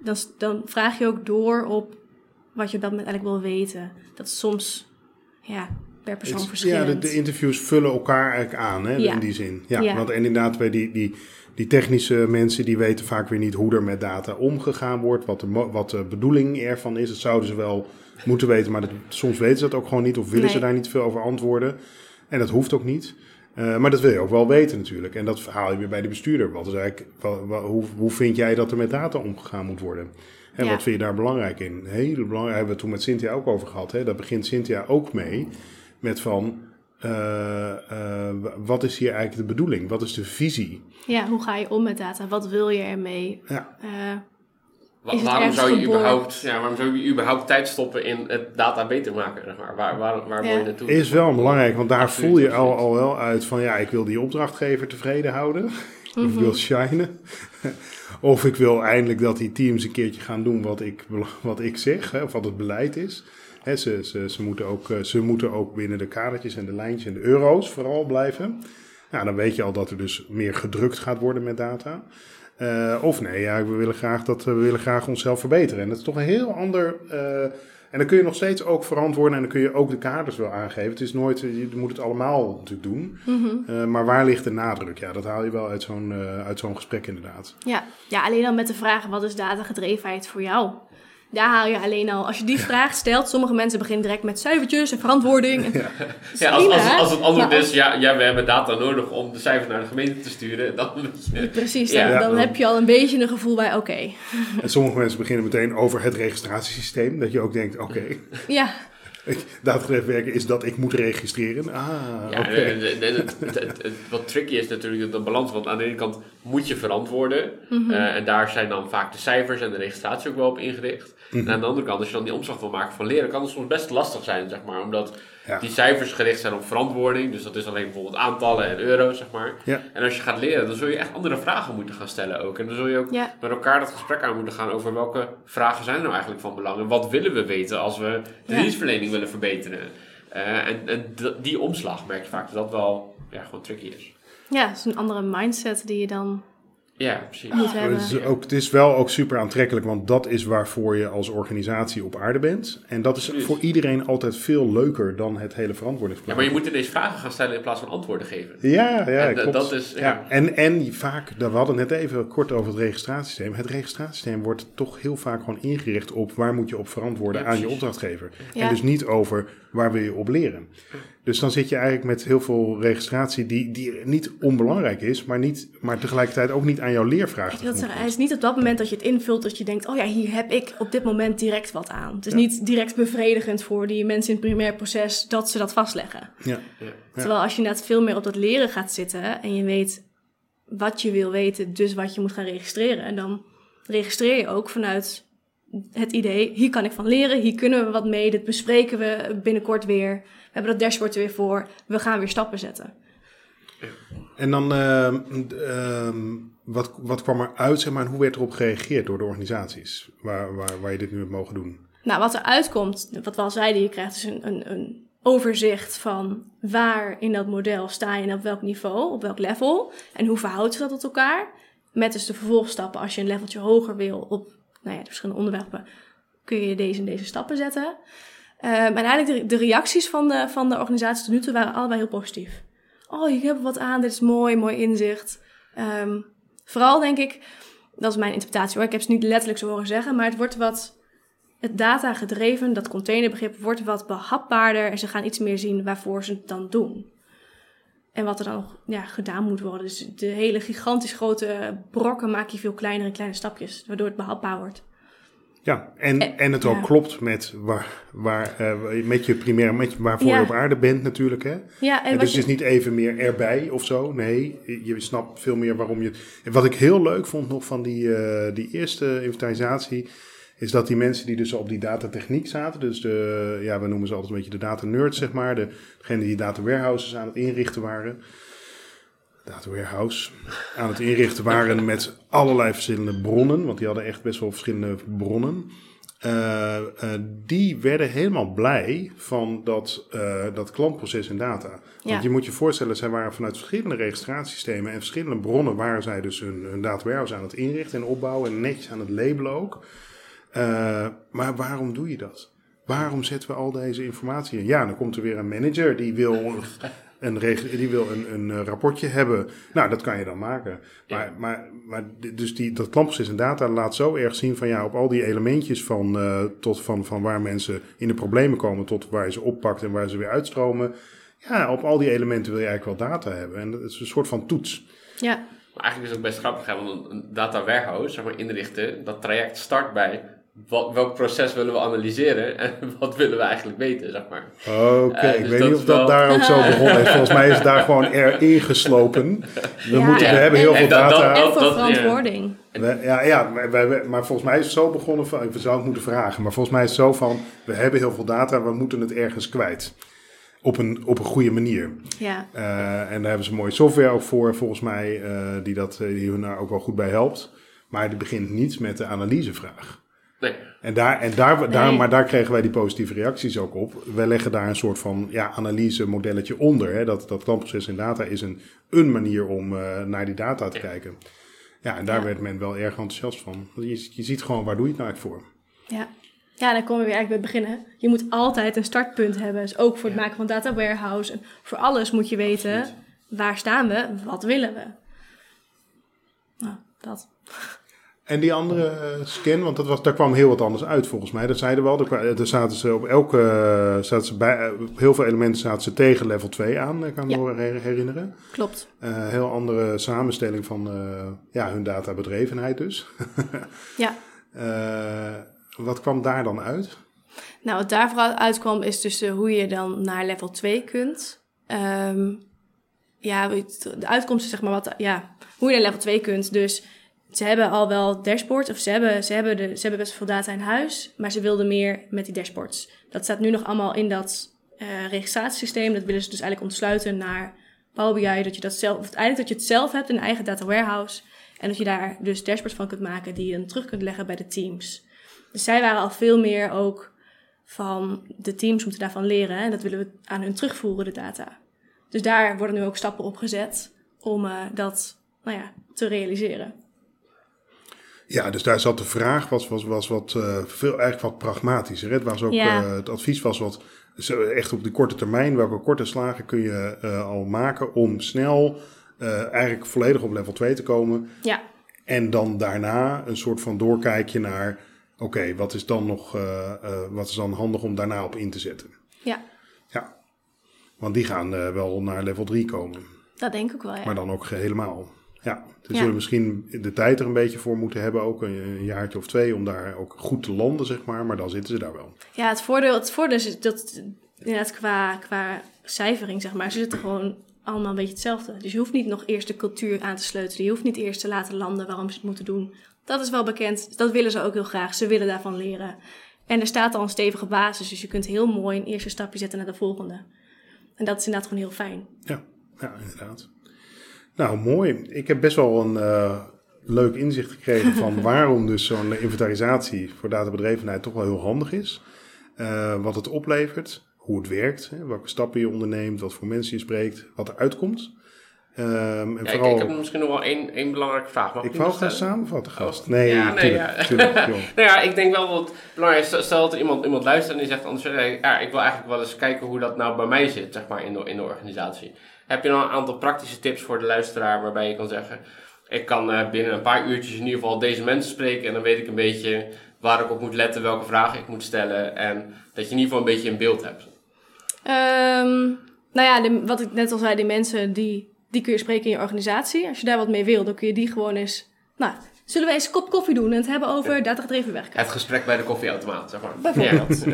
Dan, dan vraag je ook door op wat je op dat moment eigenlijk wil weten. Dat is soms, ja, per persoon verschillend. Ja, de, de interviews vullen elkaar eigenlijk aan, hè, Ja. in die zin. Ja, Ja. Want en inderdaad, bij die, die, die technische mensen, die weten vaak weer niet hoe er met data omgegaan wordt, wat de, wat de bedoeling ervan is. Dat zouden ze wel moeten weten, maar dat, soms weten ze dat ook gewoon niet of willen ze daar niet veel over antwoorden. En dat hoeft ook niet. Eh, maar dat wil je ook wel weten natuurlijk. En dat verhaal je weer bij de bestuurder. Wat is eigenlijk, hoe, hoe vind jij dat er met data omgegaan moet worden? En Ja. wat vind je daar belangrijk in? Heel belangrijk, hebben we het toen met Cynthia ook over gehad. Hè? Daar begint Cynthia ook mee. Met van, wat is hier eigenlijk de bedoeling? Wat is de visie? Ja, hoe ga je om met data? Wat wil je ermee? Ja, Eh, Wa- waarom, zou je geboren? überhaupt, ja, waarom zou je überhaupt tijd stoppen in het data beter maken? Zeg maar? Waar, waar, waar Ja. wil je naartoe? is wel belangrijk, want daar Absoluut, voel je al, al wel uit van, ja, ik wil die opdrachtgever tevreden houden. Of [LAUGHS] ik wil shinen. [LAUGHS] of ik wil eindelijk dat die teams een keertje gaan doen wat ik, wat ik zeg, hè, of wat het beleid is. Ze, ze, ze, moeten ook, eh, ze moeten ook binnen de kadertjes en de lijntjes en de euro's vooral blijven. Nou, dan weet je al dat er dus meer gedrukt gaat worden met data. Eh, of nee, ja, we willen graag dat we willen graag onszelf verbeteren. En dat is toch een heel ander. eh, en dan kun je nog steeds ook verantwoorden en dan kun je ook de kaders wel aangeven. Het is nooit, je moet het allemaal natuurlijk doen. Eh, maar waar ligt de nadruk? Ja, dat haal je wel uit zo'n uit zo'n gesprek inderdaad. ja. ja, alleen al met de vraag, wat is datagedrevenheid voor jou? Daar haal je alleen al, als je die vraag stelt, sommige mensen beginnen direct met cijfertjes en verantwoording. En, Ja, als, als, het antwoord maar is, ja, ja, we hebben data nodig om de cijfers naar de gemeente te sturen, dan [LAUGHS] je... Precies, Ja. dan, dan Ja. heb je al een beetje een gevoel bij, oké, En sommige mensen beginnen meteen over het registratiesysteem. Dat je ook denkt, oké, ja, datagedreven werken is dat ik moet registreren. Ah, Ja, oké. en- en- en het, het- het- het- wat tricky is natuurlijk de balans. Want aan de ene kant moet je verantwoorden. Mhm. eh, en daar zijn dan vaak de cijfers en de registratie ook wel op ingericht. Mhm. En aan de andere kant, als je dan die omslag wil maken van leren, kan het soms best lastig zijn, zeg maar. Omdat Ja. die cijfers gericht zijn op verantwoording. Dus dat is alleen bijvoorbeeld aantallen en euro's, zeg maar. Ja. En als je gaat leren, dan zul je echt andere vragen moeten gaan stellen ook. En dan zul je ook Ja. met elkaar dat gesprek aan moeten gaan over welke vragen zijn er nou eigenlijk van belang. En wat willen we weten als we de Ja. dienstverlening willen verbeteren. Eh, en en d- die omslag merk je vaak dat dat wel ja, gewoon tricky is. ja, dat is een andere mindset die je dan Ja, precies. hebben. Het is, ook, het is wel ook super aantrekkelijk, want dat is waarvoor je als organisatie op aarde bent. En dat is Absoluut. voor iedereen altijd veel leuker dan het hele Ja, verantwoordingsplan. maar je moet ineens vragen gaan stellen in plaats van antwoorden geven. Ja, ja, En, klopt. dat is- ja. En, en vaak, we hadden het net even kort over het registratiesysteem. Het registratiesysteem wordt toch heel vaak gewoon ingericht op waar moet je op verantwoorden Ja, aan je opdrachtgever. Ja. En dus niet over waar wil je op leren. Dus dan zit je eigenlijk met heel veel registratie die, die niet onbelangrijk is, maar, niet, maar tegelijkertijd ook niet aan jouw leervraag Ik wil zeggen, het is niet op dat moment dat je het invult dat je denkt, oh ja, hier heb ik op dit moment direct wat aan. Het is Ja. niet direct bevredigend voor die mensen in het primair proces dat ze dat vastleggen. Ja. Terwijl als je inderdaad veel meer op dat leren gaat zitten en je weet wat je wil weten, dus wat je moet gaan registreren. En dan registreer je ook vanuit het idee, hier kan ik van leren, hier kunnen we wat mee, dit bespreken we binnenkort weer. We hebben dat dashboard er weer voor, we gaan weer stappen zetten. En dan, ehm, ehm, wat, wat kwam er uit, zeg maar, en hoe werd erop gereageerd door de organisaties waar, waar, waar je dit nu hebt mogen doen? Nou, wat er uitkomt, wat we al zeiden, je krijgt dus een, een, een overzicht van waar in dat model sta je en op welk niveau, op welk level. En hoe verhoudt zich dat tot elkaar. Met dus de vervolgstappen, als je een leveltje hoger wil op nou ja, de verschillende onderwerpen, kun je deze en deze stappen zetten. Ehm, en eigenlijk de, reacties van de, van de organisatie tot nu toe waren allebei heel positief. Oh, ik heb er wat aan, dit is mooi, mooi inzicht. Ehm, vooral denk ik, dat is mijn interpretatie hoor, ik heb ze niet letterlijk zo horen zeggen, maar het wordt wat het data gedreven, dat containerbegrip wordt wat behapbaarder en ze gaan iets meer zien waarvoor ze het dan doen. En wat er dan nog ja, gedaan moet worden. Dus de hele gigantisch grote brokken maak je veel kleinere, kleine stapjes, waardoor het behapbaar wordt. Ja, en, En- en het ook ja. klopt met, waar, waar, eh, met je primair, met, waarvoor Ja. je op aarde bent natuurlijk. Hè? Ja, en dus het is niet even meer erbij of zo. Nee, je snapt veel meer waarom je... En wat ik heel leuk vond nog van die, eh, die eerste inventarisatie... is dat die mensen die dus op die datatechniek zaten... dus de, ja, we noemen ze altijd een beetje de data nerds, zeg maar... De, degene die data warehouses aan het inrichten waren... Data warehouse aan het inrichten waren met allerlei verschillende bronnen, want die hadden echt best wel verschillende bronnen. Eh, eh, die werden helemaal blij van dat, eh, dat klantproces in data. Want je moet je voorstellen, zij waren vanuit verschillende registratiesystemen en verschillende bronnen waren zij dus hun, hun data warehouse aan het inrichten en opbouwen en netjes aan het labelen ook. Eh, maar waarom doe je dat? Waarom zetten we al deze informatie in? Ja, dan komt er weer een manager die wil een, die wil een, een eh, rapportje hebben. Nou, dat kan je dan maken. Maar, maar, maar dus die, dat klantproces en data laat zo erg zien van ja, op al die elementjes van, eh, tot van, van waar mensen in de problemen komen tot waar je ze oppakt en waar ze weer uitstromen. Ja, op al die elementen wil je eigenlijk wel data hebben. En dat is een soort van toets. ja, Maar eigenlijk is het ook best grappig, hè, want een- een data warehouse, zeg maar, inrichten, dat traject start bij wat, welk proces willen we analyseren en [LAUGHS] wat willen we eigenlijk weten, zeg maar. Oké, Eh, ik dus weet niet of dat wel- daar ook zo [LAUGHS] begonnen is. Volgens mij is het daar gewoon erin geslopen. We, Ja, moeten, we en- hebben heel en veel dat- data. dat- en voor ja. verantwoording. We- ja, ja maar, wij- maar volgens mij is het zo begonnen van, ik zou het moeten vragen, maar volgens mij is het zo van, we hebben heel veel data, we moeten het ergens kwijt. Op een, op een goede manier. Ja, Eh, en daar hebben ze mooie software ook voor, volgens mij, eh, die, dat, die hun daar ook wel goed bij helpt. Maar het begint niet met de analysevraag. Nee, En daar, en daar, daar, Nee. maar daar kregen wij die positieve reacties ook op. Wij leggen daar een soort van ja, analyse-modelletje onder. Hè. Dat, dat klantproces in data is een, een manier om eh, naar die data te kijken. Ja, en daar Ja. werd men wel erg enthousiast van. Je, je ziet gewoon, waar doe je het nou eigenlijk voor? ja. Ja, dan komen we weer eigenlijk bij het beginnen. Je moet altijd een startpunt hebben. Dus ook voor het maken van data warehouse. En voor alles moet je weten, Absoluut. waar staan we, wat willen we. Nou, dat. En die andere eh, scan, want dat was, daar kwam heel wat anders uit volgens mij. Dat zeiden we al. Er, er zaten ze op elke, eh, zaten ze bij, eh, op heel veel elementen zaten ze tegen level 2 aan, kan ik Ja. me herinneren. Klopt. Eh, heel andere samenstelling van ja, hun databedrevenheid dus. [LAUGHS] Ja. Wat kwam daar dan uit? Nou, wat daar vooral uitkwam is dus hoe je dan naar level 2 kunt. Ehm, ja, de uitkomst is zeg maar wat, ja, hoe je naar level 2 kunt. Dus ze hebben al wel dashboards, of ze hebben, ze, hebben ze hebben best veel data in huis, maar ze wilden meer met die dashboards. Dat staat nu nog allemaal in dat eh, registratiesysteem. Dat willen ze dus eigenlijk ontsluiten naar Power BI, dat je dat zelf, of eigenlijk dat je het zelf hebt in een eigen data warehouse. En dat je daar dus dashboards van kunt maken die je dan terug kunt leggen bij de teams. Dus zij waren al veel meer ook van de teams moeten daarvan leren en dat willen we aan hun terugvoeren, de data. Dus daar worden nu ook stappen op gezet om eh, dat nou ja, te realiseren. Ja, dus daar zat de vraag, was, was, was wat, uh, veel, eigenlijk wat pragmatischer. Het, was ook, Ja. uh, het advies was wat, echt op de korte termijn, welke korte slagen kun je uh, al maken om snel eigenlijk volledig op level 2 te komen. Ja. En dan daarna een soort van doorkijkje naar, oké, okay, wat is dan nog, wat is dan handig om daarna op in te zetten? Ja. Ja, want die gaan wel naar level 3 komen. Dat denk ik wel, ja. Maar dan ook helemaal. Ja, dus Ja. zullen misschien de tijd er een beetje voor moeten hebben, ook een, een jaartje of twee, om daar ook goed te landen, zeg maar. Maar dan zitten ze daar wel. Ja, het voordeel, het voordeel is dat inderdaad qua, qua cijfering, zeg maar, ze zitten gewoon allemaal een beetje hetzelfde. Dus je hoeft niet nog eerst de cultuur aan te sleutelen. Je hoeft niet eerst te laten landen waarom ze het moeten doen. Dat is wel bekend. Dat willen ze ook heel graag. Ze willen daarvan leren. En er staat al een stevige basis, dus je kunt heel mooi een eerste stapje zetten naar de volgende. En dat is inderdaad gewoon heel fijn. Ja, ja inderdaad. Nou, mooi. Ik heb best wel een uh, leuk inzicht gekregen [LAUGHS] van waarom dus zo'n inventarisatie voor databedrevenheid toch wel heel handig is. Uh, wat het oplevert, hoe het werkt, hè, welke stappen je onderneemt, wat voor mensen je spreekt, wat er uitkomt. Um, en ja, vooral... ik, ik, heb misschien nog wel één, één belangrijke vraag. Mag ik wou gaan samenvatten, gast. Oh. Nee, Ja, nee, tuurlijk, ja. tuurlijk. [LAUGHS] Nou ja, ik denk wel dat het belangrijk is. Stel dat er iemand, iemand luistert en die zegt anders, ja, ik wil eigenlijk wel eens kijken hoe dat nou bij mij zit, zeg maar, in de, in de organisatie. Heb je dan een aantal praktische tips voor de luisteraar waarbij je kan zeggen, ik kan uh, binnen een paar uurtjes in ieder geval deze mensen spreken en dan weet ik een beetje waar ik op moet letten, welke vragen ik moet stellen en dat je in ieder geval een beetje een beeld hebt. Um, nou ja, wat ik net al zei, die mensen die, die kun je spreken in je organisatie. Als je daar wat mee wil, dan kun je die gewoon eens... Nou, zullen we eens een kop koffie doen en het hebben over datagedreven werken? Het gesprek bij de koffieautomaat, zeg maar. Bijvoorbeeld.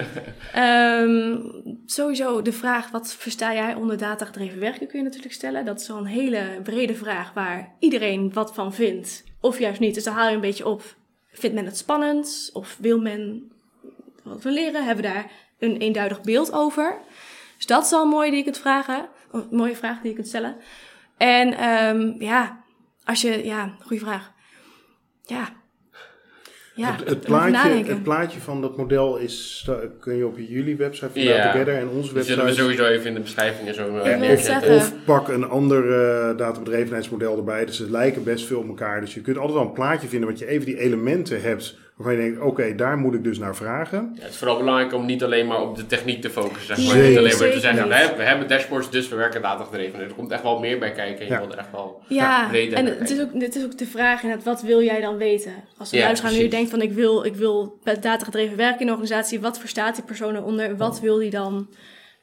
Ja. um, [LAUGHS] sowieso de vraag, wat versta jij onder datagedreven werken, kun je natuurlijk stellen. Dat is wel een hele brede vraag waar iedereen wat van vindt. Of juist niet. Dus dan haal je een beetje op, vindt men het spannend? Of wil men wat van leren? Hebben we daar een eenduidig beeld over? Dus dat is al mooi die je kunt vragen. Een mooie vraag die je kunt stellen. En um, ja, als je... Ja, goede vraag. Ja. Ja, het, het, plaatje, het plaatje van dat model is, kun je op jullie website van ja. Together en onze website. Die zullen we sowieso even in de beschrijving en zo Ik wil zeggen. Of pak een ander uh, databedrevenheidsmodel erbij. Dus ze lijken best veel op elkaar. Dus je kunt altijd wel een plaatje vinden wat je even die elementen hebt waarvan je denkt, oké, okay, daar moet ik dus naar vragen. Ja, het is vooral belangrijk om niet alleen maar op de techniek te focussen. Zeg maar. Zeker. Niet alleen maar te Zeker zeggen, niet. we hebben, dashboards, dus we werken datagedreven. Er komt echt wel meer bij kijken en je Ja. wilt er echt wel Ja, breder en het is, ook, het is ook de vraag inderdaad, wat wil jij dan weten? Als Ja, luisteraar nu denkt van ik wil, ik wil datagedreven werken in een organisatie, wat verstaat die persoon eronder? Wat wil die dan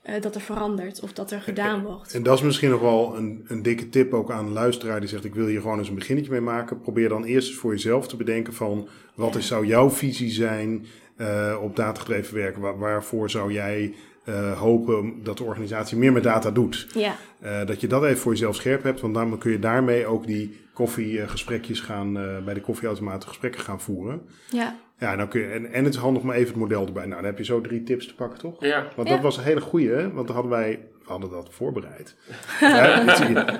eh, dat er verandert of dat er gedaan wordt? En dat is misschien nog wel een, een dikke tip ook aan de luisteraar die zegt ik wil hier gewoon eens een beginnetje mee maken. Probeer dan eerst eens voor jezelf te bedenken van wat is, zou jouw visie zijn uh, op datagedreven werken? Waar, waarvoor zou jij uh, hopen dat de organisatie meer met data doet? Ja, dat je dat even voor jezelf scherp hebt, want dan kun je daarmee ook die koffiegesprekjes gaan, bij de koffieautomaten gesprekken gaan voeren. ja, Ja, dan kun je, en, en het is handig om even het model erbij. Nou, dan heb je zo drie tips te pakken, toch? Ja. Want Ja. dat was een hele goeie, hè? want dan hadden wij, we hadden dat voorbereid. [LAUGHS] ja,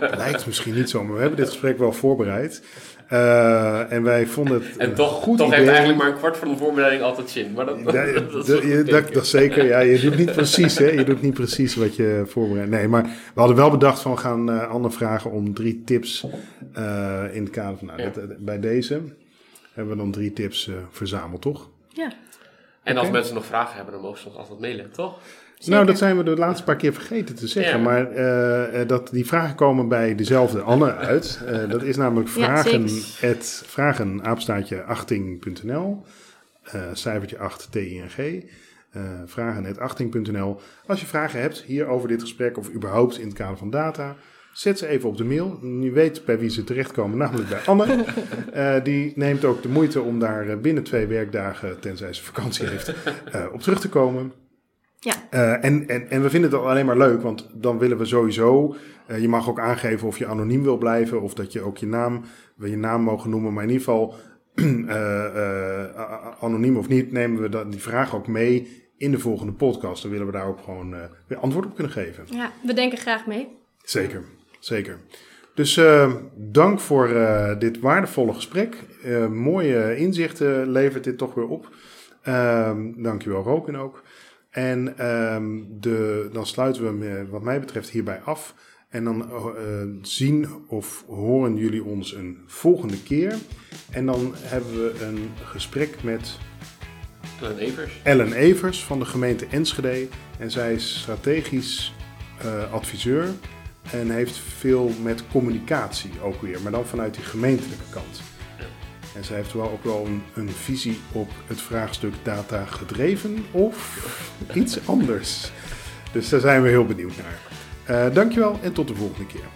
het lijkt misschien niet zo, maar we hebben dit gesprek wel voorbereid. Uh, en wij vonden het En een toch, goed toch idee. heeft eigenlijk maar een kwart van de voorbereiding altijd zin. Maar dat, Ja, [LAUGHS] dat, is dat, je- zeker. Ja, je doet niet precies, hè? Je doet niet precies wat je voorbereidt. Nee, maar we hadden wel bedacht van we gaan uh, Anne vragen om drie tips uh, in het kader van. Nou, Ja. dat- bij deze hebben we dan drie tips uh, verzameld, toch? ja. En als mensen nog vragen hebben, dan mogen ze ons altijd mailen, toch? Nou, dat zijn we de laatste paar keer vergeten te zeggen. Ja. Maar uh, uh, dat die vragen komen bij dezelfde Anne [LAUGHS] uit. Uh, dat is namelijk Ja, vragen, zeker. at, vragen apenstaartje achting.nl. Uh, cijfertje 8 TING. Vragen at achting.nl. Als je vragen hebt hier over dit gesprek of überhaupt in het kader van data, zet ze even op de mail. Je weet bij wie ze terechtkomen, namelijk bij Anne. Uh, [LAUGHS] die neemt ook de moeite om daar uh, binnen twee werkdagen, tenzij ze vakantie heeft, uh, op terug te komen. Ja. Uh, en, en, en we vinden het alleen maar leuk, want dan willen we sowieso. Uh, je mag ook aangeven of je anoniem wil blijven, of dat je ook je naam, we je naam mogen noemen. Maar in ieder geval, [CLEARS THROAT] uh, anoniem of niet, nemen we dat, die vraag ook mee in de volgende podcast. Dan willen we daar ook gewoon weer antwoord op kunnen geven. ja, we denken graag mee. Zeker, zeker. Dus uh, dank voor uh, dit waardevolle gesprek. Uh, mooie inzichten levert dit toch weer op. dankjewel Robin ook. En um, de, dan sluiten we hem wat mij betreft hierbij af. En dan eh, zien of horen jullie ons een volgende keer. En dan hebben we een gesprek met Ellen Evers. Ellen Evers van de gemeente Enschede. En zij is strategisch eh, adviseur en heeft veel met communicatie ook weer, maar dan vanuit die gemeentelijke kant. En zij heeft wel ook wel een, een visie op het vraagstuk data gedreven of iets anders. Dus daar zijn we heel benieuwd naar. Eh dankjewel en tot de volgende keer.